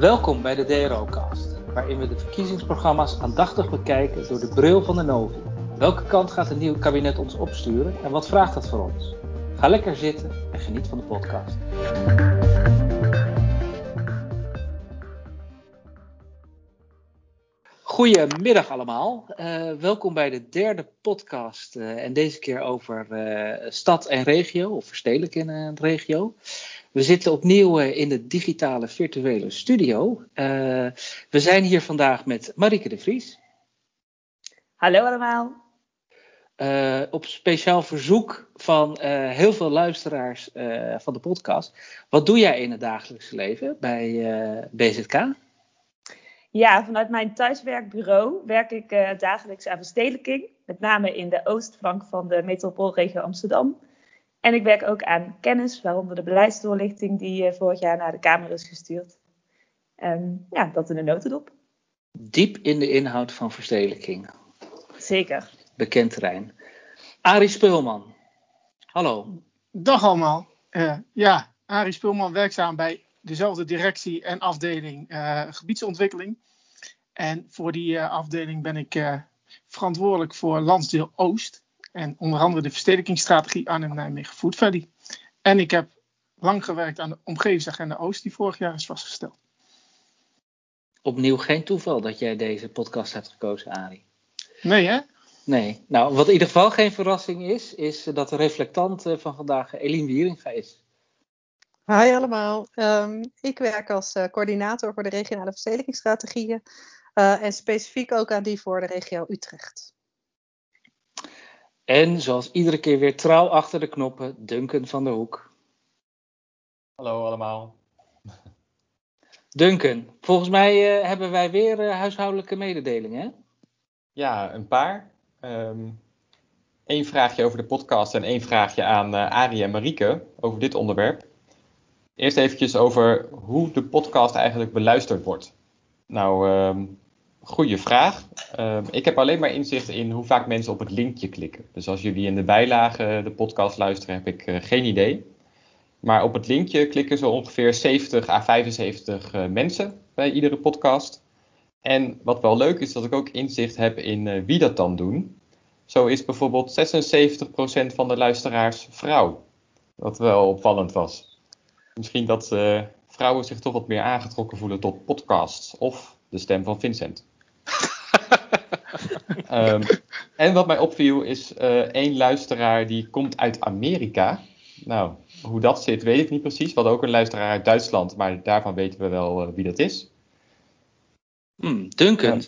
Welkom bij de DRO-cast, waarin we de verkiezingsprogramma's aandachtig bekijken door de bril van de Novi. Welke kant gaat het nieuwe kabinet ons opsturen en wat vraagt dat voor ons? Ga lekker zitten en geniet van de podcast. Goedemiddag allemaal. Uh, welkom bij de derde podcast. Uh, en deze keer over uh, stad en regio, of verstedelijk in een regio. We zitten opnieuw in de digitale virtuele studio. we zijn hier vandaag met Marike de Vries. Hallo allemaal. op speciaal verzoek van heel veel luisteraars van de podcast. Wat doe jij in het dagelijkse leven bij BZK? Ja, vanuit mijn thuiswerkbureau werk ik dagelijks aan verstedelijking, met name in de oostflank van de metropoolregio Amsterdam. En ik werk ook aan kennis, waaronder de beleidsdoorlichting die uh, vorig jaar naar de Kamer is gestuurd. En ja, dat in de notendop. Diep in de inhoud van verstedelijking. Zeker. Bekend terrein. Arie Speulman. Hallo. Dag allemaal. Uh, ja, Arie Speulman werkzaam bij dezelfde directie en afdeling uh, gebiedsontwikkeling. En voor die uh, afdeling ben ik uh, verantwoordelijk voor landsdeel Oost. En onder andere de verstedelijkingsstrategie Arnhem-Nijmegen Food Valley. En ik heb lang gewerkt aan de omgevingsagenda Oost die vorig jaar is vastgesteld. Opnieuw geen toeval dat jij deze podcast hebt gekozen, Arie. Nee, hè? Nee. Nou, wat in ieder geval geen verrassing is, is dat de reflectant van vandaag Eline Wieringa is. Hi allemaal. Um, ik werk als uh, coördinator voor de regionale verstedelijkingsstrategieën uh, en specifiek ook aan die voor de regio Utrecht. En zoals iedere keer weer trouw achter de knoppen, Duncan van der Hoek. Hallo allemaal. Duncan, volgens mij uh, hebben wij weer huishoudelijke mededelingen. Ja, een paar. Um, Eén vraagje over de podcast en één vraagje aan Arie en Marieke over dit onderwerp. Eerst eventjes over hoe de podcast eigenlijk beluisterd wordt. Nou, um, goede vraag. Um, ik heb alleen maar inzicht in hoe vaak mensen op het linkje klikken. Dus als jullie in de bijlage de podcast luisteren, heb ik uh, geen idee. Maar op het linkje klikken zo ongeveer 70 à 75 uh, mensen bij iedere podcast. En wat wel leuk is, dat ik ook inzicht heb in wie dat dan doen. Zo is bijvoorbeeld 76% van de luisteraars vrouw. Wat wel opvallend was. Misschien dat vrouwen zich toch wat meer aangetrokken voelen tot podcasts of de stem van Vincent. Um, en wat mij opviel is uh, één luisteraar die komt uit Amerika. Nou, hoe dat zit weet ik niet precies. We hadden ook een luisteraar uit Duitsland, maar daarvan weten we wel uh, wie dat is. Hmm, Duncan,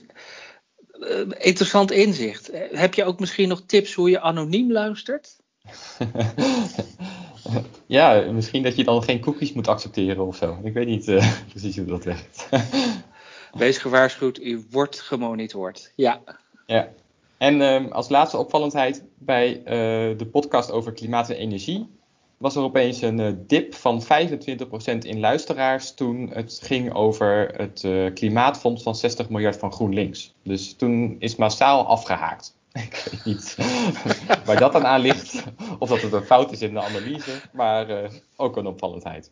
ja. interessant inzicht. Heb je ook misschien nog tips hoe je anoniem luistert? ja, misschien dat je dan geen cookies moet accepteren of zo. Ik weet niet uh, precies hoe dat werkt. Wees gewaarschuwd, u wordt gemonitord. Ja. Ja. En um, als laatste opvallendheid bij uh, de podcast over klimaat en energie was er opeens een uh, dip van 25% in luisteraars toen het ging over het klimaatfonds van 60 miljard van GroenLinks. Dus toen is massaal afgehaakt. Ik weet niet waar dat dan aan ligt. Of dat het een fout is in de analyse. Maar uh, ook een opvallendheid.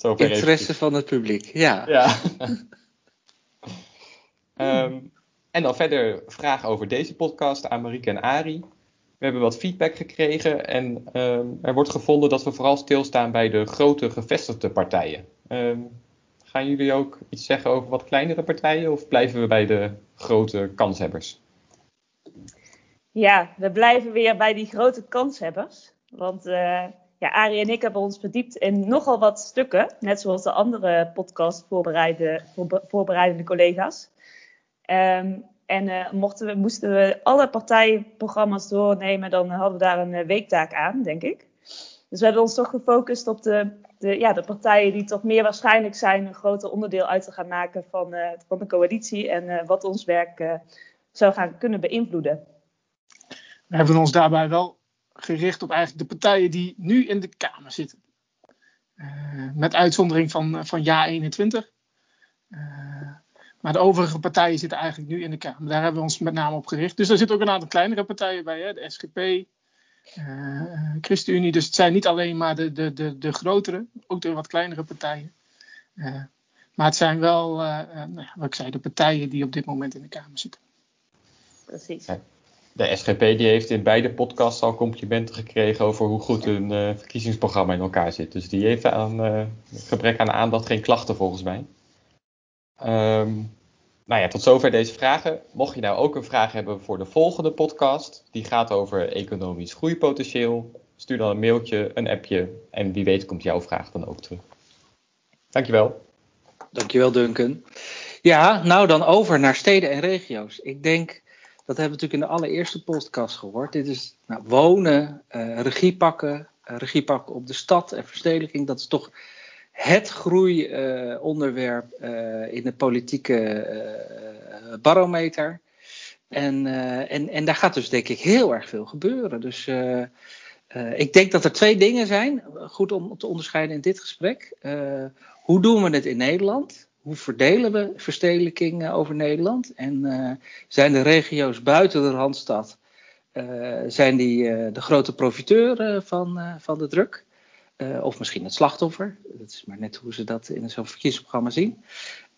Interesse even. van het publiek, ja. ja. um, en dan verder vragen over deze podcast aan Marieke en Ari. We hebben wat feedback gekregen en um, er wordt gevonden dat we vooral stilstaan bij de grote gevestigde partijen. Um, gaan jullie ook iets zeggen over wat kleinere partijen of blijven we bij de grote kanshebbers? Ja, we blijven weer bij die grote kanshebbers. Want uh, ja, Arie en ik hebben ons verdiept in nogal wat stukken. Net zoals de andere podcast voorbereide, voorbereidende collega's. Um, en uh, mochten we, moesten we alle partijprogramma's doornemen, dan hadden we daar een weektaak aan, denk ik. Dus we hebben ons toch gefocust op de, de, ja, de partijen die toch meer waarschijnlijk zijn een groter onderdeel uit te gaan maken van, uh, van de coalitie en wat ons werk zou gaan kunnen beïnvloeden. We hebben ons daarbij wel gericht op eigenlijk de partijen die nu in de Kamer zitten. met uitzondering van, van Ja 21. Maar de overige partijen zitten eigenlijk nu in de Kamer. Daar hebben we ons met name op gericht. Dus er zitten ook een aantal kleinere partijen bij, hè? de SGP, uh, ChristenUnie. Dus het zijn niet alleen maar de, de, de, de grotere, ook de wat kleinere partijen. maar het zijn wel, nou, wat ik zei, de partijen die op dit moment in de Kamer zitten. Precies. De SGP die heeft in beide podcasts al complimenten gekregen over hoe goed hun verkiezingsprogramma in elkaar zit. Dus die heeft aan gebrek aan aandacht geen klachten volgens mij. Um, nou ja, tot zover deze vragen. Mocht je nou ook een vraag hebben voor de volgende podcast, die gaat over economisch groeipotentieel, stuur dan een mailtje, een appje en wie weet komt jouw vraag dan ook terug. Dankjewel. Dankjewel Duncan. Ja, nou dan over naar steden en regio's. Ik denk, dat hebben we natuurlijk in de allereerste podcast gehoord. Dit is nou, wonen, uh, regie pakken, regie pakken op de stad en verstedelijking. Dat is toch het groeionderwerp uh, in de politieke uh, barometer. En, uh, en, en daar gaat dus denk ik heel erg veel gebeuren. Dus ik denk dat er twee dingen zijn, goed om te onderscheiden in dit gesprek. hoe doen we het in Nederland? Hoe verdelen we verstedelijking over Nederland? En zijn de regio's buiten de Randstad, zijn die de grote profiteur van, van de druk? Uh, of misschien het slachtoffer. Dat is maar net hoe ze dat in zo'n verkiezingsprogramma zien.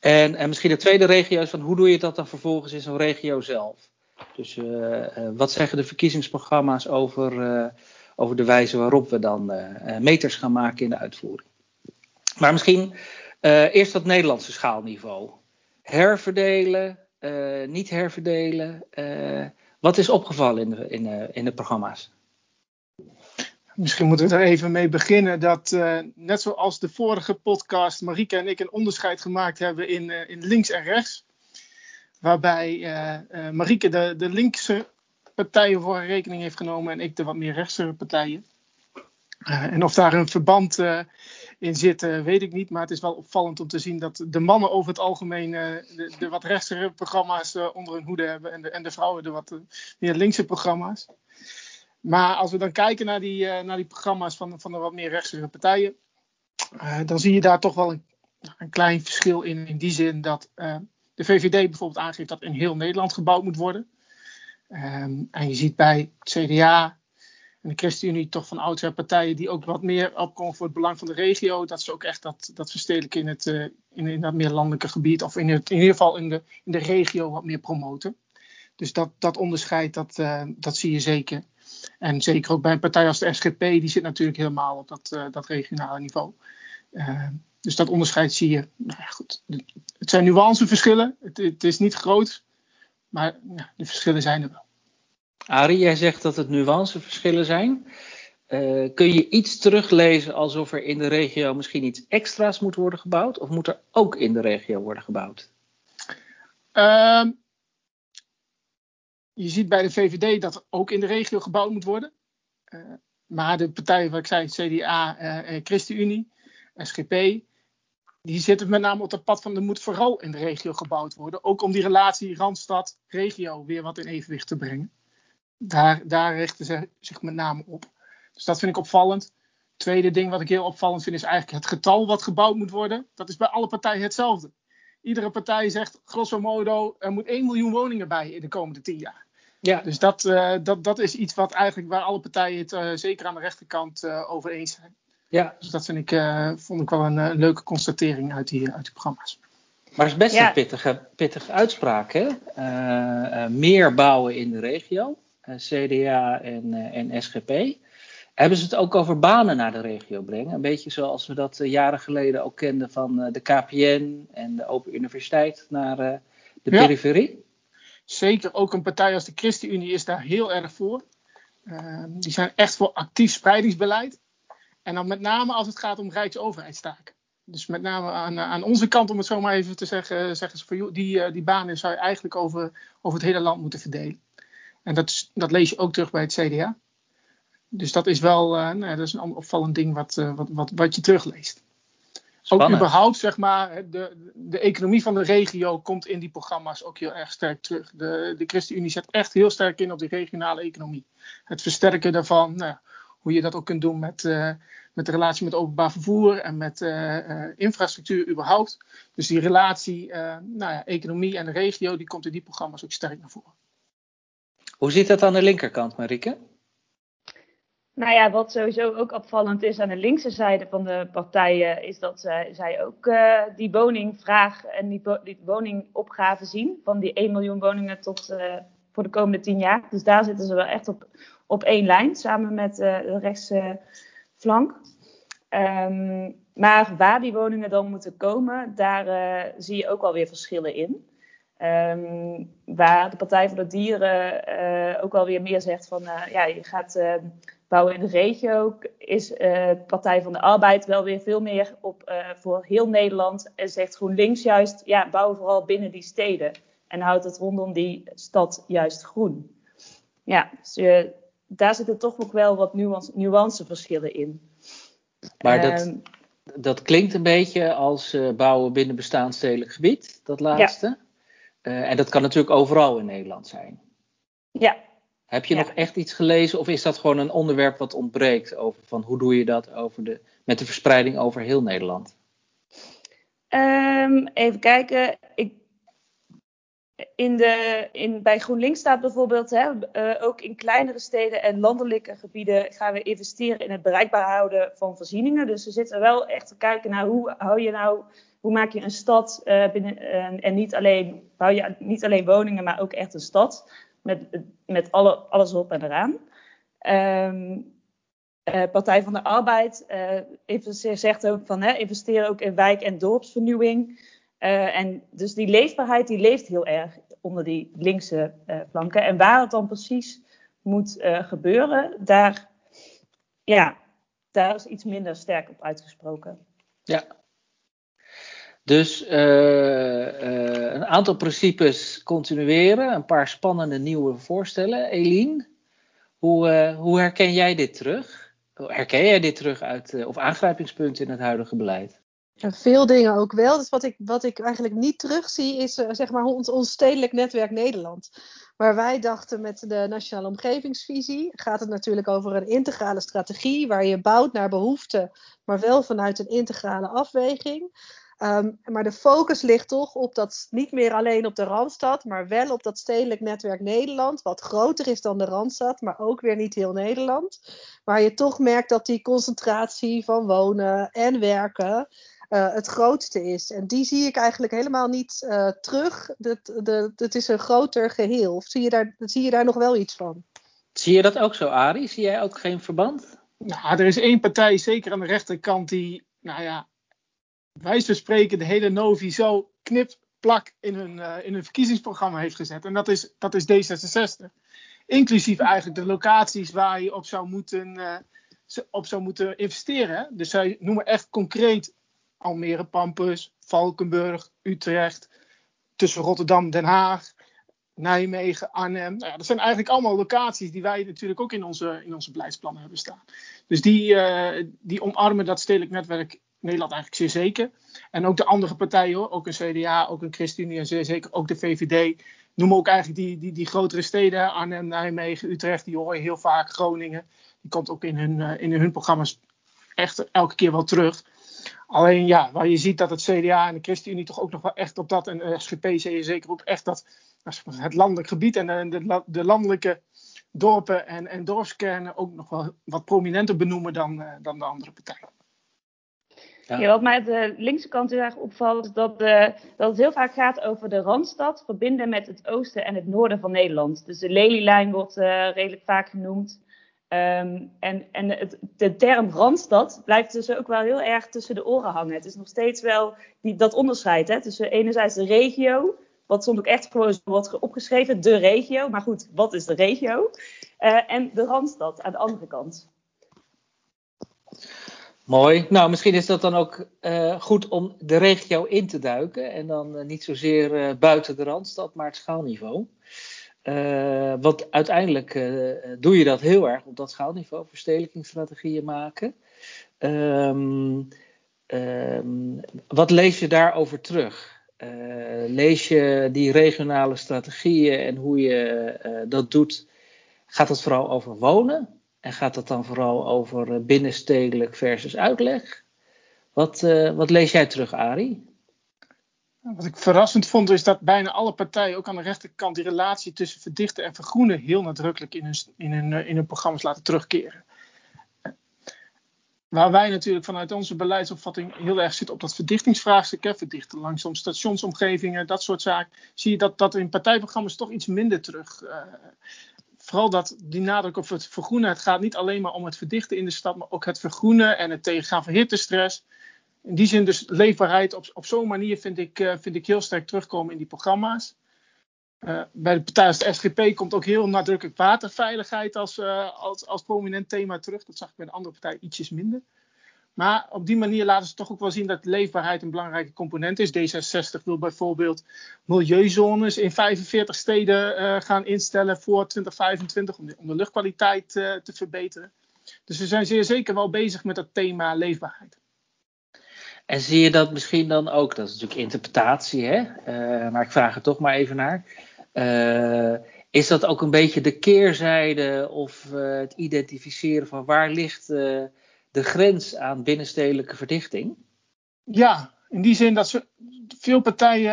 En, en misschien de tweede regio is van hoe doe je dat dan vervolgens in zo'n regio zelf? Dus uh, uh, wat zeggen de verkiezingsprogramma's over, over de wijze waarop we dan meters gaan maken in de uitvoering? Maar misschien eerst dat Nederlandse schaalniveau. Herverdelen, niet herverdelen. wat is opgevallen in, in de programma's? Misschien moeten we er even mee beginnen dat uh, net zoals de vorige podcast Marike en ik een onderscheid gemaakt hebben in, uh, in links en rechts. Waarbij uh, Marieke de, de linkse partijen voor rekening heeft genomen en ik de wat meer rechtse partijen. en of daar een verband in zit, weet ik niet. Maar het is wel opvallend om te zien dat de mannen over het algemeen de, de, wat rechtse programma's onder hun hoede hebben en de, en de vrouwen de wat meer linkse programma's. Maar als we dan kijken naar die, uh, naar die programma's van, van de wat meer rechtse partijen, uh, dan zie je daar toch wel een, een klein verschil in. In die zin dat uh, de VVD bijvoorbeeld aangeeft dat in heel Nederland gebouwd moet worden. Um, en je ziet bij het CDA en de ChristenUnie toch van oudsher partijen die ook wat meer opkomen voor het belang van de regio. Dat ze ook echt dat, dat verstedelijken in, het, in, in dat meer landelijke gebied, of in, het, in ieder geval in de, in de regio wat meer promoten. Dus dat, dat onderscheid, dat, dat zie je zeker. En zeker ook bij een partij als de SGP, die zit natuurlijk helemaal op dat, uh, dat regionale niveau. Uh, dus dat onderscheid zie je. Nou ja, goed. Het zijn nuanceverschillen. Het, het is niet groot, maar ja, de verschillen zijn er wel. Arie, jij zegt dat het nuanceverschillen zijn. Uh, kun je iets teruglezen alsof er in de regio misschien iets extra's moet worden gebouwd? Of moet er ook in de regio worden gebouwd? Uh, je ziet bij de VVD dat ook in de regio gebouwd moet worden. Uh, maar de partijen, wat ik zei, CDA, uh, ChristenUnie, SGP, die zitten met name op het pad van er moet vooral in de regio gebouwd worden. Ook om die relatie Randstad-regio weer wat in evenwicht te brengen. Daar, daar richten ze zich met name op. Dus dat vind ik opvallend. Tweede ding wat ik heel opvallend vind is eigenlijk het getal wat gebouwd moet worden. Dat is bij alle partijen hetzelfde. Iedere partij zegt grosso modo er moet 1 miljoen woningen bij in de komende 10 jaar. Ja. Dus dat, uh, dat, dat is iets wat eigenlijk waar alle partijen het uh, zeker aan de rechterkant uh, over eens zijn. Ja. Dus dat vind ik, vond ik wel een leuke constatering uit die, uit die programma's. Maar het is best ja. een pittige, pittige uitspraak, hè? meer bouwen in de regio, CDA en, en SGP. Hebben ze het ook over banen naar de regio brengen? Een beetje zoals we dat jaren geleden ook kenden van de KPN en de Open Universiteit naar de ja. periferie? Zeker ook een partij als de ChristenUnie is daar heel erg voor. Uh, die zijn echt voor actief spreidingsbeleid. En dan met name als het gaat om rijksoverheidstaken. Dus met name aan, aan onze kant, om het zo maar even te zeggen, zeggen ze van die, die banen zou je eigenlijk over, over het hele land moeten verdelen. En dat, dat lees je ook terug bij het CDA. Dus dat is wel uh, nou, dat is een opvallend ding wat, wat, wat, wat je terugleest. Spannend. Ook überhaupt, zeg maar, de, de economie van de regio komt in die programma's ook heel erg sterk terug. De, de ChristenUnie zet echt heel sterk in op die regionale economie. Het versterken daarvan, nou, hoe je dat ook kunt doen met, uh, met de relatie met openbaar vervoer en met uh, uh, infrastructuur überhaupt. Dus die relatie, nou ja, economie en de regio, die komt in die programma's ook sterk naar voren. Hoe zit dat aan de linkerkant, Marike? Nou ja, wat sowieso ook opvallend is aan de linkse zijde van de partijen, is dat zij, zij ook uh, die woningvraag en die, die, woningopgave zien. Van die 1 miljoen woningen tot uh, voor de komende 10 jaar. Dus daar zitten ze wel echt op, op één lijn, samen met uh, de rechtse flank. Um, maar waar die woningen dan moeten komen, daar zie je ook alweer verschillen in. Um, waar de Partij voor de Dieren uh, ook wel weer meer zegt van ja, je gaat uh, bouwen in de regio, is de Partij van de Arbeid wel weer veel meer op voor heel Nederland en zegt GroenLinks juist ja, bouw vooral binnen die steden en houdt het rondom die stad juist groen. Ja, dus je, daar zitten toch ook wel wat nuance, nuanceverschillen in. Maar dat, um, dat klinkt een beetje als bouwen binnen bestaansdelijk gebied, dat laatste. Ja. En dat kan natuurlijk overal in Nederland zijn. Ja. Heb je ja. nog echt iets gelezen of is dat gewoon een onderwerp wat ontbreekt over van hoe doe je dat over de, met de verspreiding over heel Nederland? Um, even kijken. Ik, in de, in, bij GroenLinks staat bijvoorbeeld, hè, uh, ook in kleinere steden en landelijke gebieden gaan we investeren in het bereikbaar houden van voorzieningen. Dus we zitten wel echt te kijken naar hoe hou je nou hoe maak je een stad uh, binnen, uh, en niet alleen, bouw je niet alleen woningen, maar ook echt een stad met, met alle, alles op en eraan. Um, uh, Partij van de Arbeid zegt ook van hè, investeer ook in wijk- en dorpsvernieuwing. en dus die leefbaarheid die leeft heel erg onder die linkse flanken. En waar het dan precies moet gebeuren, daar, ja, daar is iets minder sterk op uitgesproken. Ja, dus uh, uh, een aantal principes continueren, een paar spannende nieuwe voorstellen. Eline, hoe, uh, hoe herken jij dit terug? Herken jij dit terug uit, of aangrijpingspunten in het huidige beleid? Veel dingen ook wel. Dus wat ik, wat ik eigenlijk niet terugzie is zeg maar ons, ons stedelijk netwerk Nederland. Waar wij dachten met de Nationale Omgevingsvisie gaat het natuurlijk over een integrale strategie waar je bouwt naar behoeften, maar wel vanuit een integrale afweging. Um, maar de focus ligt toch op dat, niet meer alleen op de Randstad, maar wel op dat stedelijk netwerk Nederland, wat groter is dan de Randstad, maar ook weer niet heel Nederland. Waar je toch merkt dat die concentratie van wonen en werken uh, het grootste is. En die zie ik eigenlijk helemaal niet uh, terug. Het is een groter geheel. Of zie je, daar, zie je daar nog wel iets van? Zie je dat ook zo, Arie? Zie jij ook geen verband? Nou, er is één partij, zeker aan de rechterkant, die, nou ja, wijs spreken de hele Novi zo knip plak in hun, uh, in hun verkiezingsprogramma heeft gezet. En dat is, dat is D66. Inclusief eigenlijk de locaties waar je op zou moeten, uh, op zou moeten investeren. Dus zij noemen echt concreet Almere, Pampus, Valkenburg, Utrecht, tussen Rotterdam, Den Haag, Nijmegen, Arnhem. Nou dat zijn eigenlijk allemaal locaties die wij natuurlijk ook in onze, in onze beleidsplannen hebben staan. Dus die, uh, die omarmen dat stedelijk netwerk Nederland eigenlijk zeer zeker. En ook de andere partijen hoor, ook een CDA, ook een ChristenUnie en zeer zeker ook de VVD. Noemen ook eigenlijk die, die, die grotere steden, Arnhem, Nijmegen, Utrecht, die hoor je heel vaak, Groningen. Die komt ook in hun, uh, in hun programma's echt elke keer wel terug. Alleen ja, waar je ziet dat het CDA en de ChristenUnie toch ook nog wel echt op dat, en de SGP zeker ook echt dat, het landelijk gebied en de, de, de landelijke dorpen en, en dorpskernen ook nog wel wat prominenter benoemen dan, uh, dan de andere partijen. Ja. wat mij aan de linkse kant heel erg opvalt, is dat, dat het heel vaak gaat over de Randstad verbinden met het oosten en het noorden van Nederland. Dus de Lelylijn wordt uh, redelijk vaak genoemd. Um, en en de term Randstad blijft dus ook wel heel erg tussen de oren hangen. Het is nog steeds wel die, dat onderscheid hè, tussen enerzijds de regio, wat soms ook echt gewoon wordt opgeschreven, de regio. Maar goed, wat is de regio? Uh, en de Randstad aan de andere kant. Mooi. Nou, misschien is dat dan ook uh, goed om de regio in te duiken. En dan uh, niet zozeer uh, buiten de randstad, maar het schaalniveau. want uiteindelijk doe je dat heel erg op dat schaalniveau, verstedelijkingsstrategieën maken. Um, um, wat lees je daarover terug? lees je die regionale strategieën en hoe je dat doet? Gaat het vooral over wonen? En gaat het dan vooral over binnenstedelijk versus uitleg? Wat, uh, wat lees jij terug, Arie? Wat ik verrassend vond, is dat bijna alle partijen, ook aan de rechterkant, die relatie tussen verdichten en vergroenen heel nadrukkelijk in hun, in hun, in hun programma's laten terugkeren. waar wij natuurlijk vanuit onze beleidsopvatting heel erg zitten op dat verdichtingsvraagstuk, hè, verdichten langzaam stationsomgevingen, dat soort zaken, zie je dat dat in partijprogramma's toch iets minder terug. Vooral dat die nadruk op het vergroenen. Het gaat niet alleen maar om het verdichten in de stad, maar ook het vergroenen en het tegengaan van hittestress. In die zin dus leefbaarheid op, op zo'n manier vind ik, uh, vind ik heel sterk terugkomen in die programma's. Uh, bij de partij als de SGP komt ook heel nadrukkelijk waterveiligheid als, uh, als, als prominent thema terug. Dat zag ik bij de andere partij ietsjes minder. Maar op die manier laten ze toch ook wel zien dat leefbaarheid een belangrijke component is. D66 wil bijvoorbeeld milieuzones in 45 steden uh, gaan instellen voor 2025 om de, luchtkwaliteit te verbeteren. Dus we zijn zeer zeker wel bezig met dat thema leefbaarheid. En zie je dat misschien dan ook, dat is natuurlijk interpretatie, hè? maar ik vraag er toch maar even naar. Is dat ook een beetje de keerzijde of het identificeren van waar ligt de grens aan binnenstedelijke verdichting? Ja, in die zin dat veel partijen.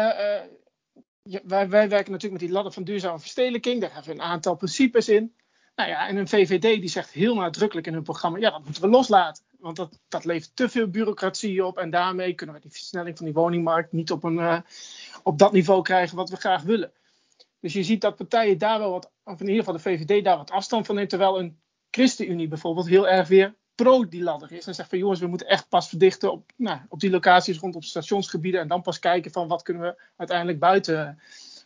Ja, wij, wij, werken natuurlijk met die ladder van duurzame verstedelijking. Daar hebben we een aantal principes in. Nou ja, en een VVD die zegt heel nadrukkelijk in hun programma: ja, dat moeten we loslaten. Want dat, dat levert te veel bureaucratie op. En daarmee kunnen we die versnelling van die woningmarkt niet op, een, op dat niveau krijgen wat we graag willen. Dus je ziet dat partijen daar wel wat, of in ieder geval de VVD daar wat afstand van neemt. Terwijl een ChristenUnie bijvoorbeeld heel erg weer pro die ladder is. En zegt van jongens, we moeten echt pas verdichten op, nou, op die locaties rondom stationsgebieden. En dan pas kijken van wat kunnen we uiteindelijk buiten,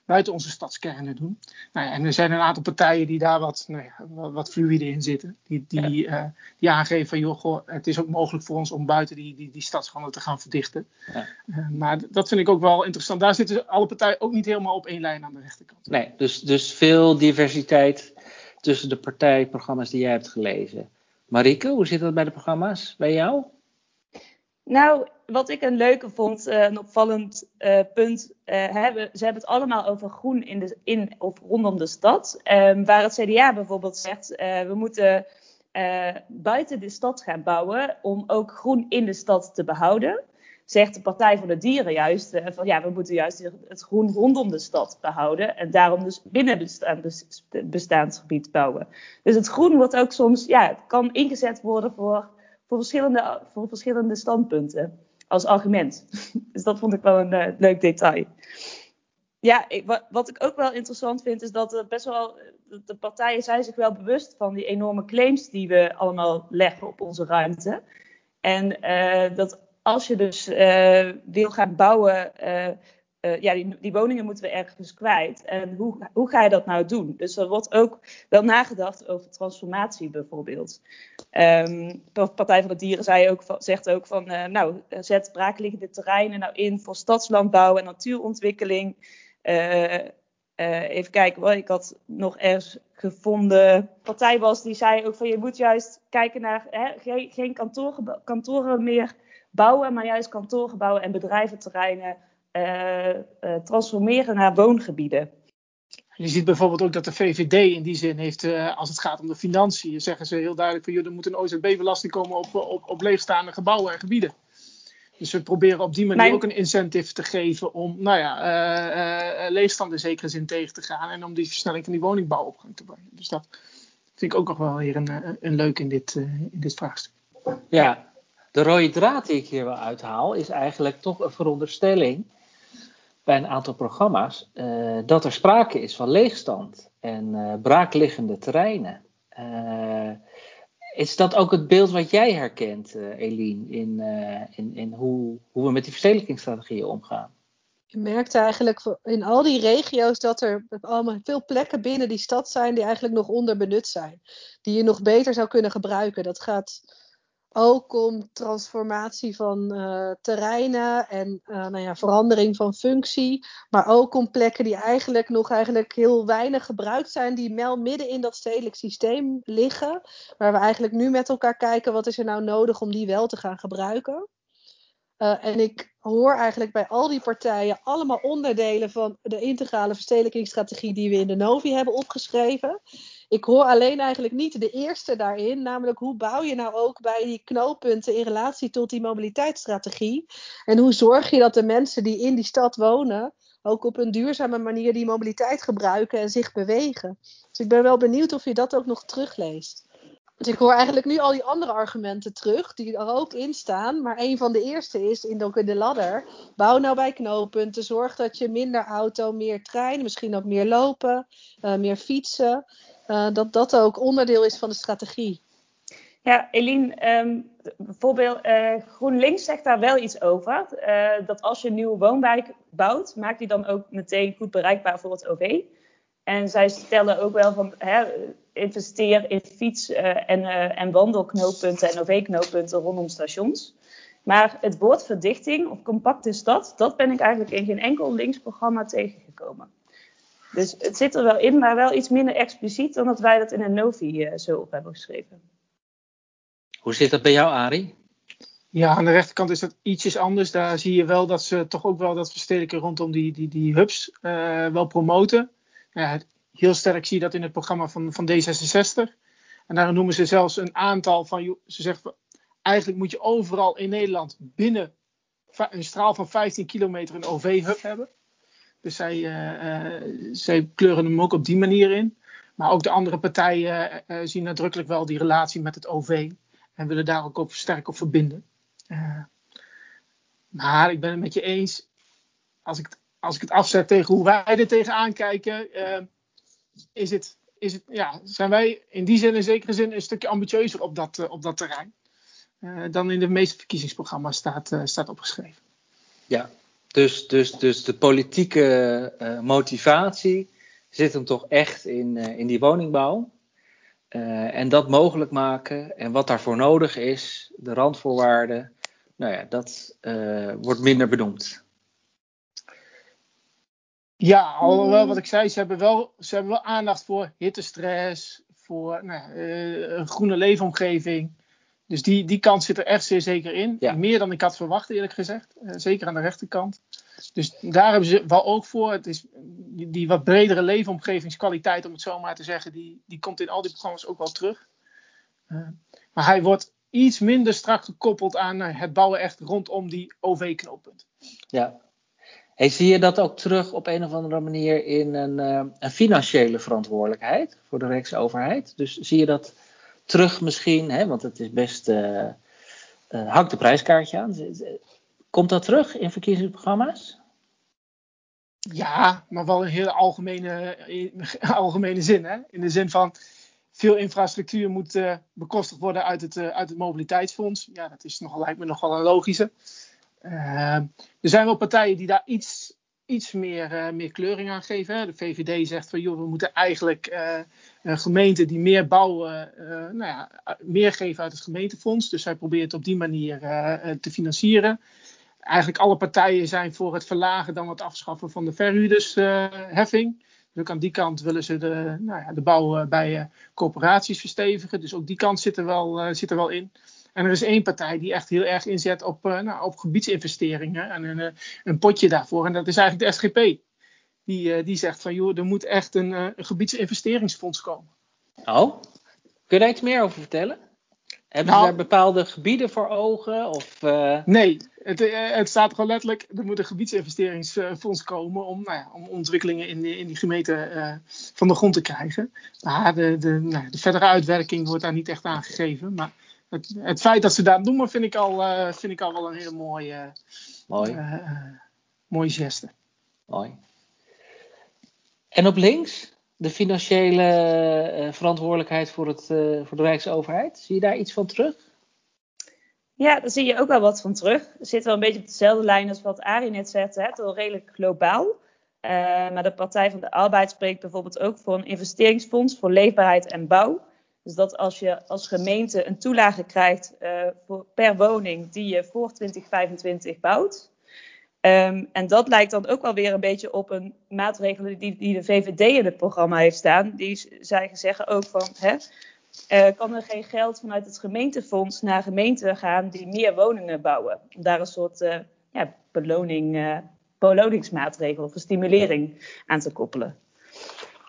buiten onze stadskernen doen. Nou ja, en er zijn een aantal partijen die daar wat, nou ja, wat, wat fluïde in zitten. Die, die, ja. uh, die aangeven van joh, goh, het is ook mogelijk voor ons om buiten die, die, die te gaan verdichten. Ja. Uh, maar dat vind ik ook wel interessant. Daar zitten alle partijen ook niet helemaal op één lijn aan de rechterkant. Nee, dus, dus veel diversiteit tussen de partijprogramma's die jij hebt gelezen. Marike, hoe zit dat bij de programma's bij jou? Nou, wat ik een leuke vond, uh, een opvallend uh, punt, uh, hebben, ze hebben het allemaal over groen in, de, in of rondom de stad. Um, waar het CDA bijvoorbeeld zegt, we moeten buiten de stad gaan bouwen om ook groen in de stad te behouden. Zegt de Partij voor de Dieren juist, van ja, we moeten juist het groen rondom de stad behouden. En daarom dus binnen het bestaansgebied bouwen. Dus het groen wordt ook soms, ja, het kan ingezet worden voor voor verschillende, voor verschillende standpunten als argument. dus dat vond ik wel een uh, leuk detail. Ja, ik, wat, wat, ik ook wel interessant vind, is dat er best wel. De partijen zijn zich wel bewust van die enorme claims die we allemaal leggen op onze ruimte. En uh, dat als je dus uh, wil gaan bouwen. Uh, ja, die, die, woningen moeten we ergens kwijt. En hoe, hoe ga je dat nou doen? Dus er wordt ook wel nagedacht over transformatie bijvoorbeeld. De Partij van de Dieren zei ook, zegt ook van, nou, zet braakliggende terreinen nou in voor stadslandbouw en natuurontwikkeling. Even kijken, wat ik had nog ergens gevonden. partij was die zei ook van, je moet juist kijken naar hè, geen, kantoren meer bouwen, maar juist kantoorgebouwen en bedrijventerreinen uh, uh, transformeren naar woongebieden. Je ziet bijvoorbeeld ook dat de VVD in die zin heeft, uh, als het gaat om de financiën, zeggen ze heel duidelijk van joh, er moet een OZB-belasting komen op, op, op leegstaande gebouwen en gebieden. Dus we proberen op die manier Mijn... ook een incentive te geven om nou ja, leegstand in zekere zin tegen te gaan en om die versnelling van die woningbouw op gang te brengen. Dus dat vind ik ook nog wel weer een, een leuk in dit, in dit vraagstuk. Ja, de rode draad die ik hier wel uithaal is eigenlijk toch een veronderstelling bij een aantal programma's uh, dat er sprake is van leegstand en uh, braakliggende terreinen. Uh, is dat ook het beeld wat jij herkent, Eline, in, in, in hoe, hoe we met die verstedelijkingsstrategieën omgaan? Je merkt eigenlijk in al die regio's dat er allemaal veel plekken binnen die stad zijn die eigenlijk nog onderbenut zijn. Die je nog beter zou kunnen gebruiken. Dat gaat ook om transformatie van uh, terreinen en uh, nou ja, verandering van functie. Maar ook om plekken die eigenlijk nog eigenlijk heel weinig gebruikt zijn, die wel midden in dat stedelijk systeem liggen. Waar we eigenlijk nu met elkaar kijken, wat is er nou nodig om die wel te gaan gebruiken. Uh, en ik hoor eigenlijk bij al die partijen allemaal onderdelen van de integrale verstedelijkingsstrategie die we in de Novi hebben opgeschreven. Ik hoor alleen eigenlijk niet de eerste daarin, namelijk hoe bouw je nou ook bij die knooppunten in relatie tot die mobiliteitsstrategie? En hoe zorg je dat de mensen die in die stad wonen ook op een duurzame manier die mobiliteit gebruiken en zich bewegen? Dus ik ben wel benieuwd of je dat ook nog terugleest. Dus ik hoor eigenlijk nu al die andere argumenten terug, die er ook in staan. Maar een van de eerste is in, de ladder. Bouw nou bij knooppunten. Zorg dat je minder auto, meer trein, misschien ook meer lopen, uh, meer fietsen. Uh, dat dat ook onderdeel is van de strategie. Ja, Eline, um, bijvoorbeeld uh, GroenLinks zegt daar wel iets over. dat als je een nieuwe woonwijk bouwt, maakt die dan ook meteen goed bereikbaar voor het OV. En zij stellen ook wel van hè, investeer in fiets- en, en wandelknooppunten en OV-knooppunten rondom stations. Maar het woord verdichting of compacte stad, dat ben ik eigenlijk in geen enkel linksprogramma tegengekomen. Dus het zit er wel in, maar wel iets minder expliciet dan dat wij dat in een Novi uh, zo op hebben geschreven. Hoe zit dat bij jou, Arie? Ja, aan de rechterkant is dat ietsjes anders. Daar zie je wel dat ze toch ook wel dat verstedelijken rondom die, die, die hubs wel promoten ja, heel sterk zie je dat in het programma van, van D66. En daar noemen ze zelfs een aantal van, ze zeggen eigenlijk moet je overal in Nederland binnen een straal van 15 kilometer een OV-hub hebben. Dus zij, uh, zij kleuren hem ook op die manier in. Maar ook de andere partijen uh, zien nadrukkelijk wel die relatie met het OV. En willen daar ook op sterk op verbinden. maar ik ben het met je eens. Als ik als ik het afzet tegen hoe wij er tegenaan kijken, is het, is het, ja, zijn wij in die zin, in zekere zin, een stukje ambitieuzer op dat, op dat terrein. Dan in de meeste verkiezingsprogramma's staat, staat opgeschreven. Ja, dus, dus, dus de politieke motivatie zit hem toch echt in, in die woningbouw. en dat mogelijk maken en wat daarvoor nodig is, de randvoorwaarden, nou ja, dat wordt minder benoemd. Ja, alhoewel wat ik zei, ze hebben wel, ze hebben wel aandacht voor hittestress, voor nou, een groene leefomgeving. Dus die, die kant zit er echt zeer zeker in. Ja. Meer dan ik had verwacht, eerlijk gezegd. Uh, zeker aan de rechterkant. Dus daar hebben ze wel ook voor. Het is die, die, wat bredere leefomgevingskwaliteit, om het zo maar te zeggen, die, die komt in al die programma's ook wel terug. Uh, maar hij wordt iets minder strak gekoppeld aan het bouwen echt rondom die OV-knooppunt. Ja, Hey, zie je dat ook terug op een of andere manier in een, uh, een financiële verantwoordelijkheid voor de Rijksoverheid? Dus zie je dat terug misschien, hè, want het is best, uh, uh, hangt de prijskaartje aan. Komt dat terug in verkiezingsprogramma's? Ja, maar wel in heel algemene, algemene zin. Hè? In de zin van veel infrastructuur moet bekostigd worden uit het, uit het mobiliteitsfonds. Ja, dat is nogal, lijkt me nogal een logische. Er zijn wel partijen die daar iets, iets meer, uh, meer kleuring aan geven. De VVD zegt van joh, we moeten eigenlijk uh, gemeenten die meer bouwen, nou ja, meer geven uit het gemeentefonds. Dus zij probeert op die manier te financieren. Eigenlijk alle partijen zijn voor het verlagen dan het afschaffen van de verhuurdersheffing. Dus ook aan die kant willen ze de, nou ja, de bouw bij corporaties verstevigen. Dus ook die kant zit er wel, zit er wel in. En er is één partij die echt heel erg inzet op, uh, nou, op gebiedsinvesteringen en een, uh, een, potje daarvoor. En dat is eigenlijk de SGP. Die, uh, die zegt van joh, er moet echt een, een gebiedsinvesteringsfonds komen. Oh, kun je daar iets meer over vertellen? Hebben nou, ze daar bepaalde gebieden voor ogen? Of, Nee, het, het, staat gewoon letterlijk, er moet een gebiedsinvesteringsfonds komen om, nou ja, om ontwikkelingen in, in die gemeente van de grond te krijgen. Maar de, de, nou, de verdere uitwerking wordt daar niet echt aangegeven. Maar het, het, feit dat ze dat noemen, vind ik al, uh, vind ik al wel een hele mooie, Mooi. Uh, mooie geste. Mooi. En op links, de financiële uh, verantwoordelijkheid voor, het, voor de Rijksoverheid. Zie je daar iets van terug? Ja, daar zie je ook wel wat van terug. Het zit wel een beetje op dezelfde lijn als wat Arie net zette. Het is wel redelijk globaal. maar de Partij van de Arbeid spreekt bijvoorbeeld ook voor een investeringsfonds voor leefbaarheid en bouw. Dus dat als je als gemeente een toelage krijgt uh, voor, per woning die je voor 2025 bouwt. Um, en dat lijkt dan ook wel weer een beetje op een maatregel die, die de VVD in het programma heeft staan. Die zij zeggen ook van, hè, uh, kan er geen geld vanuit het gemeentefonds naar gemeenten gaan die meer woningen bouwen? Om daar een soort uh, ja, beloning, beloningsmaatregel of een stimulering aan te koppelen.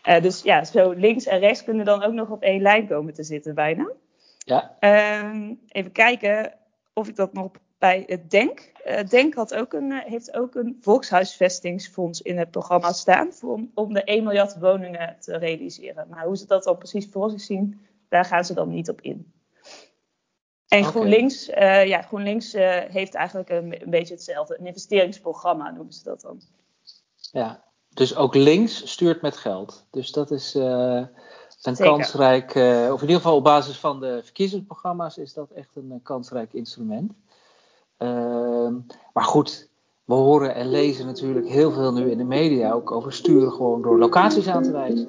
Uh, dus ja, zo links en rechts kunnen dan ook nog op één lijn komen te zitten bijna. Ja. Uh, even kijken of ik dat nog bij het Denk. Uh, Denk had ook een, heeft ook een volkshuisvestingsfonds in het programma staan voor, om, om de 1 miljard woningen te realiseren. Maar hoe ze dat dan precies voor zich zien, daar gaan ze dan niet op in. En. GroenLinks, eh, ja, GroenLinks eh, heeft eigenlijk een, een beetje hetzelfde. Een investeringsprogramma noemen ze dat dan. Ja, dus ook links stuurt met geld. Dus dat is eh, een Zeker. kansrijk, eh, of in ieder geval op basis van de verkiezingsprogramma's is dat echt een eh, kansrijk instrument. Ehm, maar goed, we horen en lezen natuurlijk heel veel nu in de media ook over sturen gewoon door locaties aan te wijzen.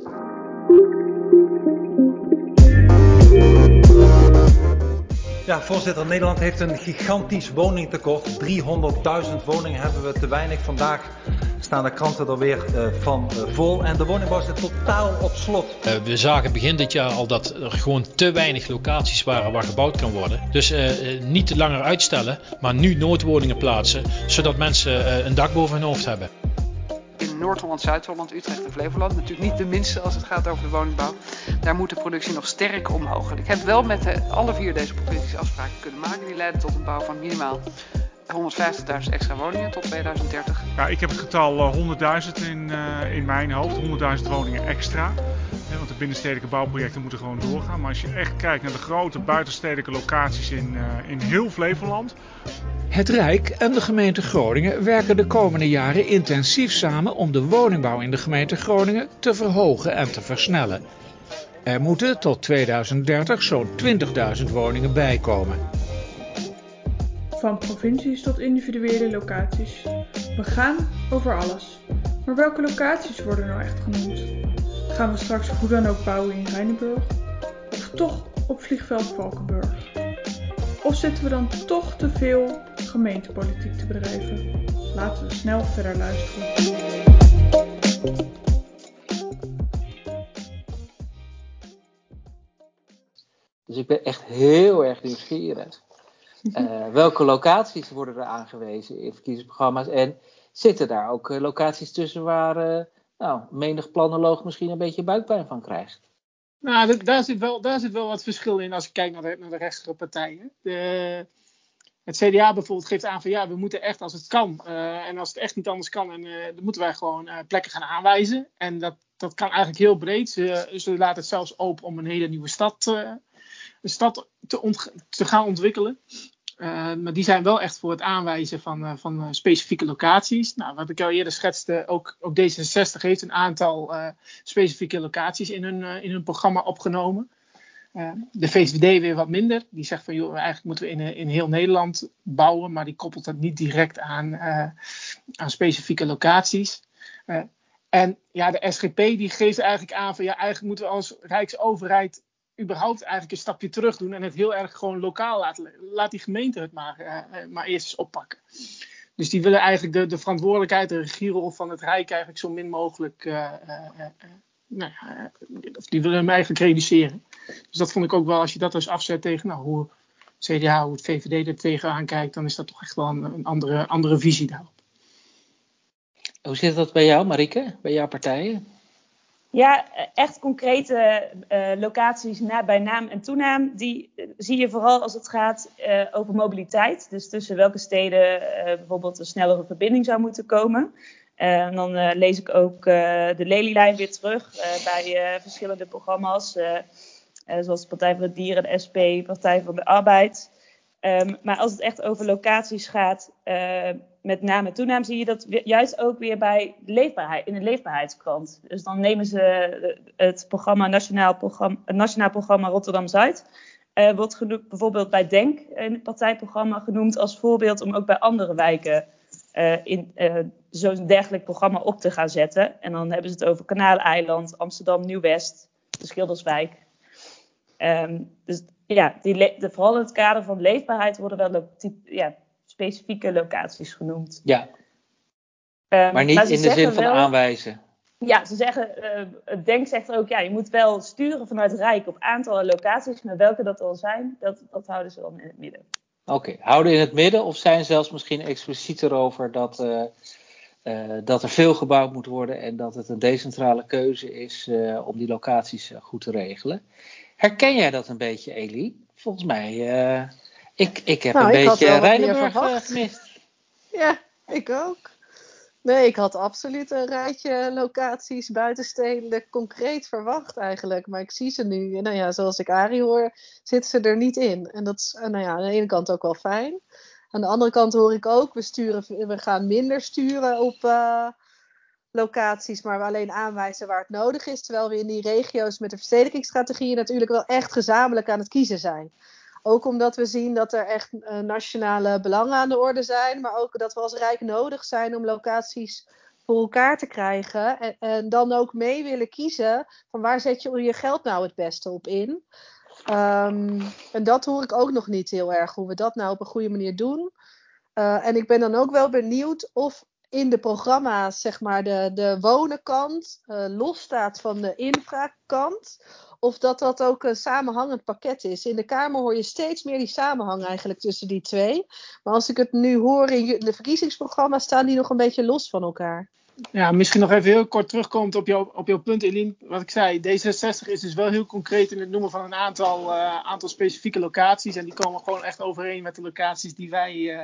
Ja, voorzitter, Nederland heeft een gigantisch woningtekort. 300.000 woningen hebben we te weinig. Vandaag staan de kranten er weer eh, van eh, vol. En de woningbouw zit totaal op slot. Uh, we zagen begin dit jaar al dat er gewoon te weinig locaties waren waar gebouwd kan worden. Dus uh, niet langer uitstellen, maar nu noodwoningen plaatsen, zodat mensen een dak boven hun hoofd hebben. Noord-Holland, Zuid-Holland, Utrecht en Flevoland, natuurlijk niet de minste als het gaat over de woningbouw, daar moet de productie nog sterk omhoog. Ik heb wel met de, alle vier deze provincies afspraken kunnen maken. Die leiden tot een bouw van minimaal 150.000 extra woningen tot 2030. Ja, ik heb het getal uh, 100.000 in, uh, in mijn hoofd, 100.000 woningen extra. Want de binnenstedelijke bouwprojecten moeten gewoon doorgaan. Maar als je echt kijkt naar de grote buitenstedelijke locaties in, uh, in heel Flevoland. Het Rijk en de gemeente Groningen werken de komende jaren intensief samen om de woningbouw in de gemeente Groningen te verhogen en te versnellen. Er moeten tot 2030 zo'n 20.000 woningen bijkomen. Van provincies tot individuele locaties. We gaan over alles. Maar welke locaties worden nou echt genoemd? Gaan we straks hoe dan ook bouwen in Rijnenburg? Of toch op vliegveld Valkenburg? Of zitten we dan toch te veel gemeentepolitiek te bedrijven? Laten we snel verder luisteren. Dus ik ben echt heel erg nieuwsgierig. Uh, welke locaties worden er aangewezen in verkiezingsprogramma's? En zitten daar ook uh, locaties tussen waar uh, nou, menig planoloog misschien een beetje buikpijn van krijgt? Nou, daar zit, wel, daar zit wel wat verschil in als ik kijk naar de, naar de partijen. De, het CDA bijvoorbeeld geeft aan van ja, we moeten echt als het kan. en als het echt niet anders kan, en, dan moeten wij gewoon plekken gaan aanwijzen. En dat, dat kan eigenlijk heel breed. Ze, ze laten het zelfs open om een hele nieuwe stad een stad te, te gaan ontwikkelen. Maar die zijn wel echt voor het aanwijzen van, van specifieke locaties. Nou, wat ik al eerder schetste, ook, ook D66 heeft een aantal specifieke locaties in hun, in hun programma opgenomen. De VVD weer wat minder. Die zegt van, joh, eigenlijk moeten we in, in heel Nederland bouwen, maar die koppelt dat niet direct aan, aan specifieke locaties. en ja, de SGP die geeft eigenlijk aan van, ja, eigenlijk moeten we als Rijksoverheid überhaupt eigenlijk een stapje terug doen en het heel erg gewoon lokaal laten. Laat die gemeente het maar, maar eerst oppakken. Dus die willen eigenlijk de, de verantwoordelijkheid, de regierol van het Rijk eigenlijk zo min mogelijk. Nou ja, of die willen hem eigenlijk reduceren. Dus dat vond ik ook wel, als je dat dus afzet tegen nou, hoe CDA, hoe het VVD er tegenaan kijkt, dan is dat toch echt wel een, een andere, andere visie daarop. Hoe zit dat bij jou, Marike, bij jouw partijen? Ja, echt concrete uh, locaties na, bij naam en toenaam, die uh, zie je vooral als het gaat uh, over mobiliteit. Dus tussen welke steden bijvoorbeeld een snellere verbinding zou moeten komen. En dan lees ik ook de Lelylijn weer terug bij verschillende programma's, zoals de Partij voor het Dier, de SP, Partij voor de Arbeid. Um, maar als het echt over locaties gaat, met naam en toenaam zie je dat juist ook weer bij de leefbaarheid, in de leefbaarheidskrant. Dus dan nemen ze het programma Nationaal Programma, Nationaal Programma Rotterdam Zuid. Wordt bijvoorbeeld bij Denk het partijprogramma genoemd als voorbeeld om ook bij andere wijken in uh, zo'n dergelijk programma op te gaan zetten. En dan hebben ze het over Kanaaleiland, Amsterdam Nieuw-West, de Schilderswijk. Um, dus ja, die de, vooral in het kader van leefbaarheid worden wel ja, specifieke locaties genoemd. Ja. Um, maar niet maar in de zin van wel, aanwijzen. Ja, ze zeggen, uh, het Denk zegt ook, ja, je moet wel sturen vanuit Rijk op aantallen locaties, maar welke dat al zijn, dat, dat houden ze dan in het midden. Oké, okay. houden in het midden of zijn zelfs misschien expliciet erover dat, uh, uh, dat er veel gebouwd moet worden en dat het een decentrale keuze is om die locaties goed te regelen. Herken jij dat een beetje, Elie? Volgens mij ik, ik heb nou, een ik beetje Rijnenburg gemist. Ja, ik ook. Nee, ik had absoluut een rijtje locaties buitenstedelijk concreet verwacht eigenlijk. Maar ik zie ze nu, nou ja, zoals ik Arie hoor, zitten ze er niet in. En dat is eh, nou ja, aan de ene kant ook wel fijn. Aan de andere kant hoor ik ook, we, sturen, we gaan minder sturen op uh, locaties, maar we alleen aanwijzen waar het nodig is. Terwijl we in die regio's met de verstedelijkingsstrategieën natuurlijk wel echt gezamenlijk aan het kiezen zijn. Ook omdat we zien dat er echt uh, nationale belangen aan de orde zijn, maar ook dat we als Rijk nodig zijn om locaties voor elkaar te krijgen. En, dan ook mee willen kiezen van waar zet je je geld nou het beste op in. Um, en dat hoor ik ook nog niet heel erg, hoe we dat nou op een goede manier doen. Uh, en ik ben dan ook wel benieuwd of in de programma's, zeg maar, de, de wonenkant uh, losstaat van de infrakant. Of dat dat ook een samenhangend pakket is. In de Kamer hoor je steeds meer die samenhang eigenlijk tussen die twee. Maar als ik het nu hoor in de verkiezingsprogramma's, staan die nog een beetje los van elkaar. Ja, misschien nog even heel kort terugkomt op jouw, op jouw punt, Eline. Wat ik zei, D66 is dus wel heel concreet in het noemen van een aantal, uh, aantal specifieke locaties. En die komen gewoon echt overeen met de locaties die wij, uh,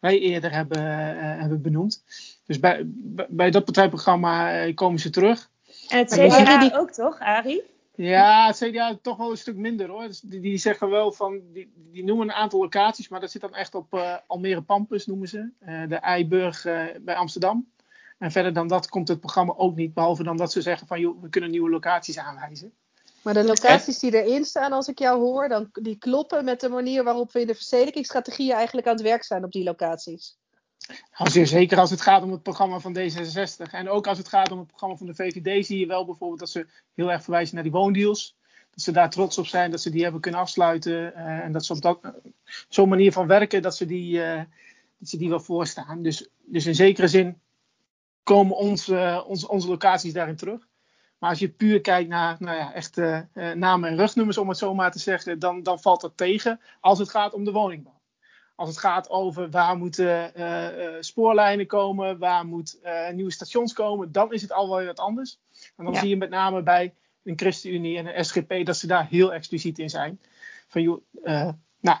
wij eerder hebben, uh, hebben benoemd. Dus bij, bij dat partijprogramma komen ze terug. En het CDA die... ook toch, Arie? Ja, het CDA toch wel een stuk minder hoor. Dus die, die, zeggen wel van, die, die, noemen een aantal locaties, maar dat zit dan echt op uh, Almere Pampus noemen ze. Uh, de Eiburg uh, bij Amsterdam. En verder dan dat komt het programma ook niet, behalve dan dat ze zeggen van joh, we kunnen nieuwe locaties aanwijzen. Maar de locaties die erin staan, als ik jou hoor, dan, die kloppen met de manier waarop we in de verstedelijkingsstrategieën eigenlijk aan het werk zijn op die locaties. Nou, zeer zeker als het gaat om het programma van D66. En ook als het gaat om het programma van de VVD zie je wel bijvoorbeeld dat ze heel erg verwijzen naar die woondeals. Dat ze daar trots op zijn, dat ze die hebben kunnen afsluiten. Uh, en dat ze op dat, uh, zo'n manier van werken, dat ze die, uh, dat ze die wel voorstaan. Dus, dus in zekere zin komen ons, ons, onze locaties daarin terug. Maar als je puur kijkt naar nou ja, echt namen en rugnummers, om het zo maar te zeggen, dan, dan valt dat tegen als het gaat om de woningbouw als het gaat over waar moeten uh, uh, spoorlijnen komen, waar moeten uh, nieuwe stations komen, dan is het al wel wat anders. En dan ja. zie je met name bij een ChristenUnie en een SGP dat ze daar heel expliciet in zijn. Van joh, nou,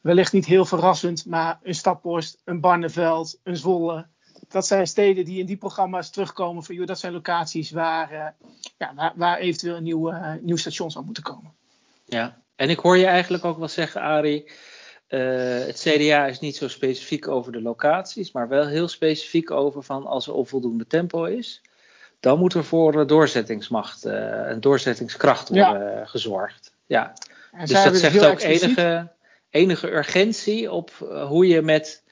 wellicht niet heel verrassend, maar een Staphorst, een Barneveld, een Zwolle. Dat zijn steden die in die programma's terugkomen. Van joh, dat zijn locaties waar, ja, waar, waar eventueel een nieuw, nieuw station zou moeten komen. Ja, en ik hoor je eigenlijk ook wel zeggen, Arie. Uh, het CDA is niet zo specifiek over de locaties, maar wel heel specifiek over van als er onvoldoende tempo is, dan moet er voor doorzettingsmacht en uh, doorzettingskracht worden ja. gezorgd. Ja. En dus dat zegt ook enige, enige urgentie op uh, hoe je met,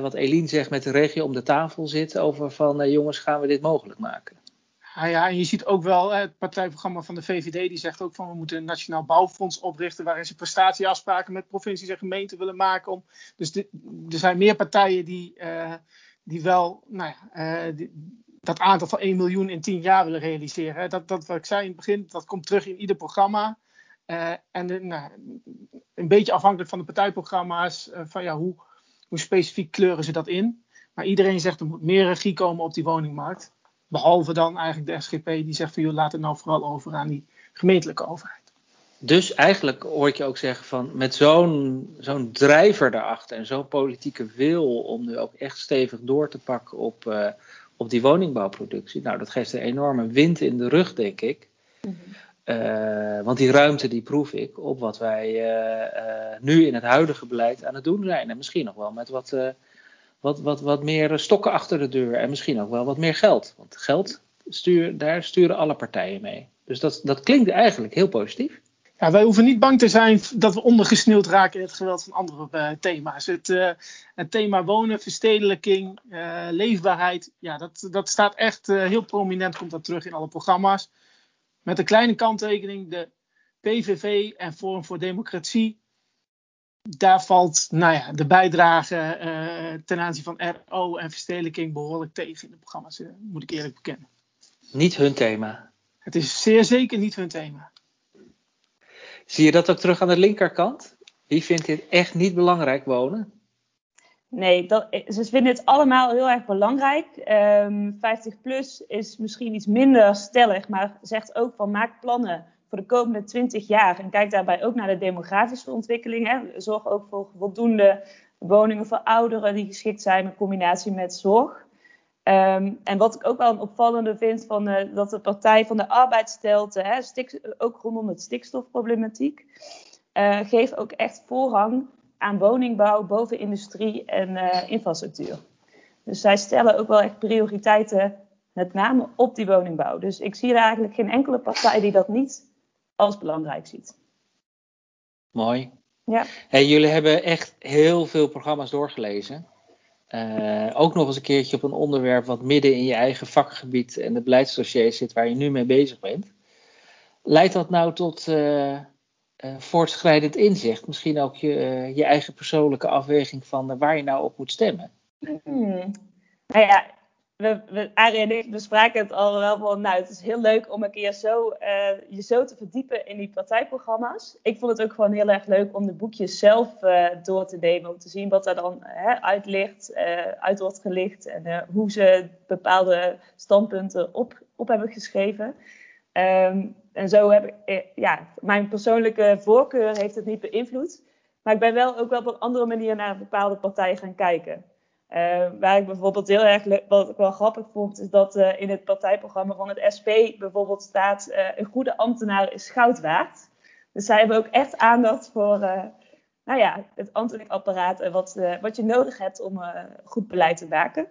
wat Eline zegt, met de regio om de tafel zit over van jongens, gaan we dit mogelijk maken? Ja, ja, en je ziet ook wel het partijprogramma van de VVD, die zegt ook van we moeten een nationaal bouwfonds oprichten waarin ze prestatieafspraken met provincies en gemeenten willen maken. Om, dus er zijn meer partijen die, die wel nou ja, dat aantal van 1 miljoen in 10 jaar willen realiseren. Dat, dat wat ik zei in het begin, dat komt terug in ieder programma. En nou, een beetje afhankelijk van de partijprogramma's, van ja, hoe, hoe specifiek kleuren ze dat in. Maar iedereen zegt er moet meer regie komen op die woningmarkt. Behalve dan eigenlijk de SGP die zegt van joh, laat het nou vooral over aan die gemeentelijke overheid. Dus eigenlijk hoor ik je ook zeggen van met zo'n zo'n drijver daarachter en zo'n politieke wil om nu ook echt stevig door te pakken op, uh, op die woningbouwproductie. Nou, dat geeft een enorme wind in de rug, denk ik. Mm -hmm. Uh, want die ruimte die proef ik op wat wij uh, nu in het huidige beleid aan het doen zijn. En misschien nog wel met wat wat, wat, wat meer stokken achter de deur en misschien ook wel wat meer geld. Want geld, stuur, daar sturen alle partijen mee. Dus dat, dat klinkt eigenlijk heel positief. Ja, wij hoeven niet bang te zijn dat we ondergesneeuwd raken in het geweld van andere thema's. Het, het, thema wonen, verstedelijking, leefbaarheid, ja, dat, dat staat echt heel prominent, komt dat terug in alle programma's. Met een kleine kanttekening, de PVV en Forum voor Democratie daar valt nou ja, de bijdrage uh, ten aanzien van RO en verstedelijking behoorlijk tegen in de programma's, uh, moet ik eerlijk bekennen. Niet hun thema. Het is zeer zeker niet hun thema. Zie je dat ook terug aan de linkerkant? Wie vindt dit echt niet belangrijk wonen? Nee, dat, ze vinden het allemaal heel erg belangrijk. Um, 50 plus is misschien iets minder stellig, maar zegt ook van maak plannen voor de komende 20 jaar. En kijk daarbij ook naar de demografische ontwikkelingen. Zorg ook voor voldoende woningen voor ouderen die geschikt zijn in combinatie met zorg. Ehm, en wat ik ook wel een opvallende vind, van, uh, dat de Partij van de Arbeid stelt, hè, ook rondom het stikstofproblematiek, uh, geeft ook echt voorrang aan woningbouw boven industrie en uh, infrastructuur. Dus zij stellen ook wel echt prioriteiten, met name op die woningbouw. Dus ik zie er eigenlijk geen enkele partij die dat niet als belangrijk ziet. Mooi. Ja. Hey, jullie hebben echt heel veel programma's doorgelezen. Uh, ook nog eens een keertje op een onderwerp wat midden in je eigen vakgebied en de beleidsdossier zit waar je nu mee bezig bent. Leidt dat nou tot uh, uh, voortschrijdend inzicht? Misschien ook je, je eigen persoonlijke afweging van waar je nou op moet stemmen? Hmm. Nou ja, we, we, Arie en ik bespraken het al wel van, nou, het is heel leuk om een keer zo, uh, je zo te verdiepen in die partijprogramma's. Ik vond het ook gewoon heel erg leuk om de boekjes zelf uh, door te nemen, om te zien wat daar dan hè, uit uh, uit wordt gelicht en hoe ze bepaalde standpunten op, op hebben geschreven. Um, en zo heb ik, ja, mijn persoonlijke voorkeur heeft het niet beïnvloed. Maar ik ben wel ook wel op een andere manier naar een bepaalde partij gaan kijken. Uh, waar ik bijvoorbeeld heel erg, wat ik wel grappig vond, is dat uh, in het partijprogramma van het SP bijvoorbeeld staat: uh, een goede ambtenaar is goud waard. Dus zij hebben ook echt aandacht voor nou ja, het ambtelijk apparaat en wat, wat je nodig hebt om goed beleid te maken.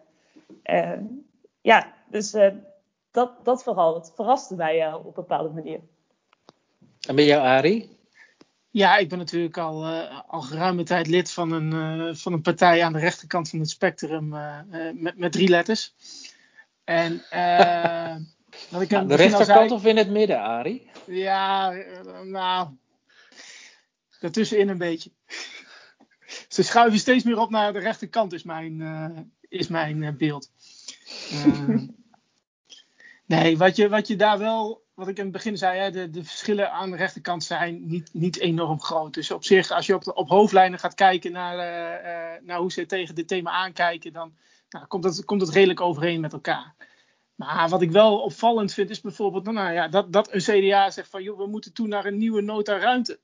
ja, dus dat, dat vooral. Het verraste mij op een bepaalde manier. En bij jou, Arie? Ja, ik ben natuurlijk al, uh, al geruime tijd lid van een, uh, van een partij aan de rechterkant van het spectrum uh, met, met drie letters. En wat ik aan de rechterkant zei, of in het midden, Arie? Ja, nou, daartussenin een beetje. Ze schuiven steeds meer op naar de rechterkant, is mijn, is mijn beeld. nee, wat je, wat je daar wel wat ik in het begin zei, hè, de, de, verschillen aan de rechterkant zijn niet, niet enorm groot. Dus op zich, als je op, op hoofdlijnen gaat kijken naar, uh, uh, naar hoe ze tegen dit thema aankijken, dan nou, komt, het, komt het redelijk overeen met elkaar. Maar wat ik wel opvallend vind, is bijvoorbeeld nou, ja, dat, dat een CDA zegt van, joh, we moeten toe naar een nieuwe nota ruimte.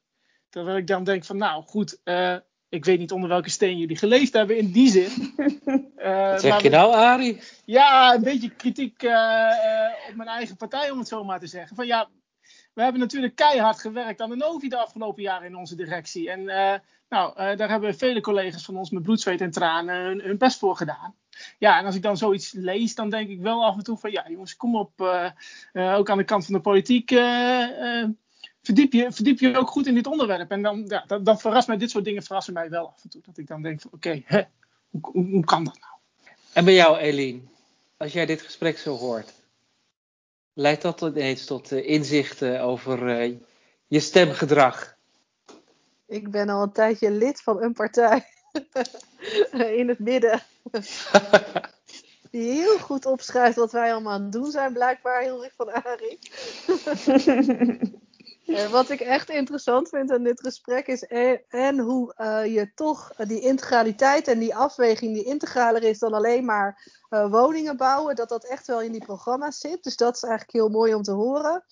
Terwijl ik dan denk van, nou goed, uh, ik weet niet onder welke steen jullie geleefd hebben in die zin. Uh, Wat zeg je nou, Arie? Ja, een beetje kritiek uh, uh, op mijn eigen partij, om het zo maar te zeggen. Van ja, we hebben natuurlijk keihard gewerkt aan de Novi de afgelopen jaren in onze directie. En nou, daar hebben vele collega's van ons met bloed, zweet en tranen hun, hun, best voor gedaan. Ja, en als ik dan zoiets lees, dan denk ik wel af en toe van ja, jongens, kom op. ook aan de kant van de politiek verdiep je, verdiep je ook goed in dit onderwerp. En dan, ja, dan, dan verrast mij dit soort dingen verrassen mij wel af en toe. Dat ik dan denk van oké, okay, hoe, hoe, hoe, kan dat nou? En bij jou, Eline, als jij dit gesprek zo hoort, leidt dat ineens tot uh, inzichten over uh, je stemgedrag? Ik ben al een tijdje lid van een partij in het midden. Die heel goed opschrijft wat wij allemaal aan het doen zijn, blijkbaar heel erg van Arie. Wat ik echt interessant vind aan dit gesprek is en, en hoe uh, je toch uh, die integraliteit en die afweging die integraler is dan alleen maar woningen bouwen, dat dat echt wel in die programma's zit. Dus dat is eigenlijk heel mooi om te horen.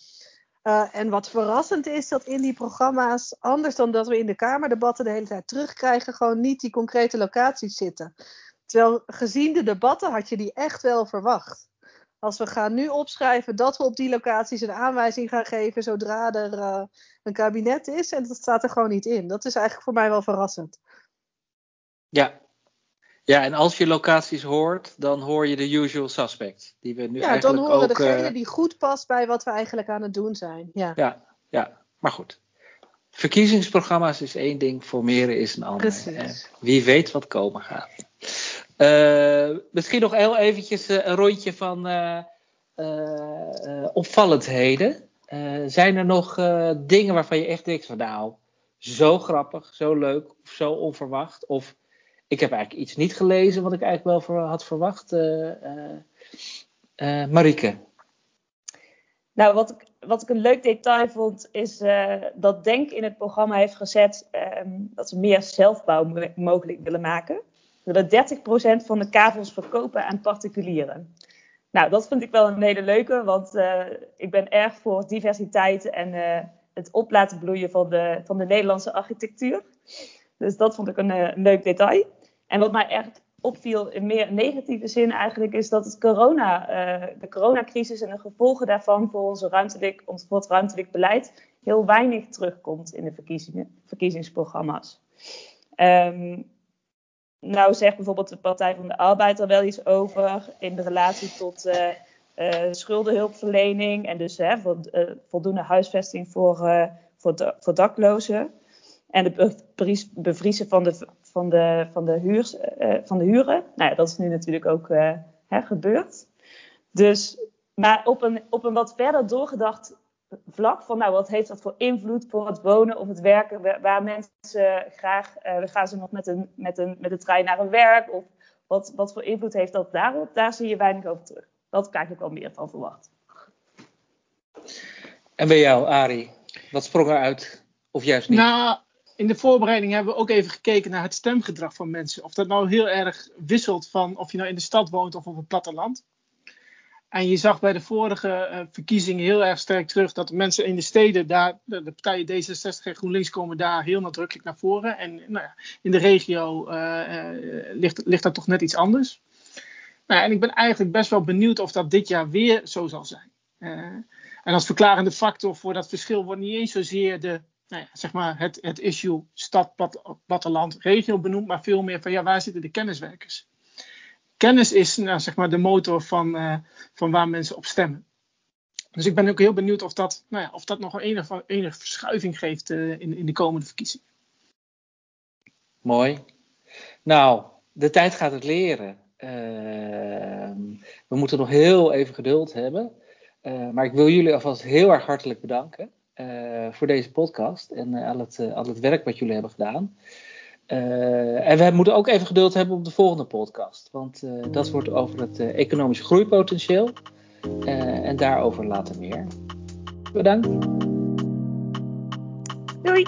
en wat verrassend is, dat in die programma's, anders dan dat we in de Kamerdebatten de hele tijd terugkrijgen, gewoon niet die concrete locaties zitten. Terwijl gezien de debatten had je die echt wel verwacht als we gaan nu opschrijven dat we op die locaties een aanwijzing gaan geven zodra er uh, een kabinet is. En dat staat er gewoon niet in. Dat is eigenlijk voor mij wel verrassend. Ja. Ja, en als je locaties hoort, dan hoor je de usual suspects. Die we nu ja, eigenlijk dan horen ook, degene uh, die goed past bij wat we eigenlijk aan het doen zijn. Ja, ja, ja. maar goed. Verkiezingsprogramma's is één ding, formeren is een ander. Precies. Wie weet wat komen gaat. Uh, misschien nog heel eventjes uh, een rondje van uh, opvallendheden. zijn er nog dingen waarvan je echt denkt van nou, zo grappig, zo leuk of zo onverwacht? Of ik heb eigenlijk iets niet gelezen wat ik eigenlijk wel had verwacht. Marike? Nou, wat ik, wat ik een leuk detail vond, is dat Denk in het programma heeft gezet dat ze meer zelfbouw mogelijk willen maken dat 30% van de kavels verkopen aan particulieren. Nou, dat vind ik wel een hele leuke, want uh, ik ben erg voor diversiteit en uh, het op laten bloeien van de, van de Nederlandse architectuur. Dus dat vond ik een, een leuk detail. En wat mij echt opviel in meer negatieve zin eigenlijk, is dat het corona, de coronacrisis en de gevolgen daarvan voor, onze ruimtelijk, voor het ruimtelijk beleid heel weinig terugkomt in de verkiezingsprogramma's. Um, nou zegt bijvoorbeeld de Partij van de Arbeid er wel iets over in de relatie tot uh, schuldenhulpverlening en dus voor, voldoende huisvesting voor, voor, voor daklozen. En de bevriezen van de, van de, van de, van de huren. Nou ja, dat is nu natuurlijk ook hè, gebeurd. Dus, maar op een, op een wat verder doorgedacht vlak van, nou, wat heeft dat voor invloed voor het wonen of het werken? Waar mensen graag, uh, gaan ze nog met een, met, een, met de trein naar hun werk? Of wat, wat voor invloed heeft dat daarop? Daar zie je weinig over terug. Dat krijg ik wel meer van verwacht. En bij jou, Ari, wat sprong eruit? Of juist niet? Nou, in de voorbereiding hebben we ook even gekeken naar het stemgedrag van mensen. Of dat nou heel erg wisselt van of je nou in de stad woont of op het platteland. En je zag bij de vorige uh, verkiezingen heel erg sterk terug dat mensen in de steden, daar, de, de partijen D66 en GroenLinks komen daar heel nadrukkelijk naar voren. En nou ja, in de regio uh, uh, ligt, ligt dat toch net iets anders. Nou, en ik ben eigenlijk best wel benieuwd of dat dit jaar weer zo zal zijn. en als verklarende factor voor dat verschil wordt niet eens zozeer de nou ja, zeg maar het, het issue stad, plat, platteland, regio benoemd, maar veel meer van ja, waar zitten de kenniswerkers? Kennis is nou, zeg maar de motor van, uh, van waar mensen op stemmen. Dus ik ben ook heel benieuwd of dat, nou ja, of dat nog enige, enige verschuiving geeft uh, in, in de komende verkiezingen. Mooi. Nou, de tijd gaat het leren. Uh, we moeten nog heel even geduld hebben. maar ik wil jullie alvast heel erg hartelijk bedanken. Voor deze podcast en al, het, al het werk wat jullie hebben gedaan. En we moeten ook even geduld hebben op de volgende podcast, want dat wordt over het economische groeipotentieel. en daarover later meer. Bedankt. Doei.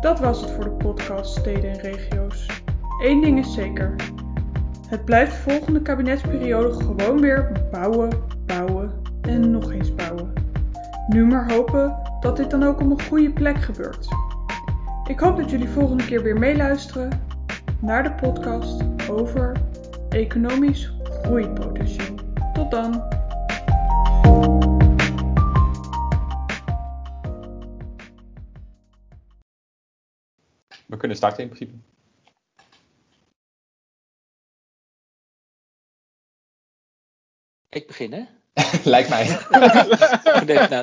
Dat was het voor de podcast Steden en Regio's. Eén ding is zeker. Het blijft de volgende kabinetsperiode gewoon weer bouwen, bouwen en nog eens. Nu maar hopen dat dit dan ook op een goede plek gebeurt. Ik hoop dat jullie volgende keer weer meeluisteren naar de podcast over economisch groeipotentieel. Tot dan! We kunnen starten in principe. Ik begin, hè? Lijkt mij. Na.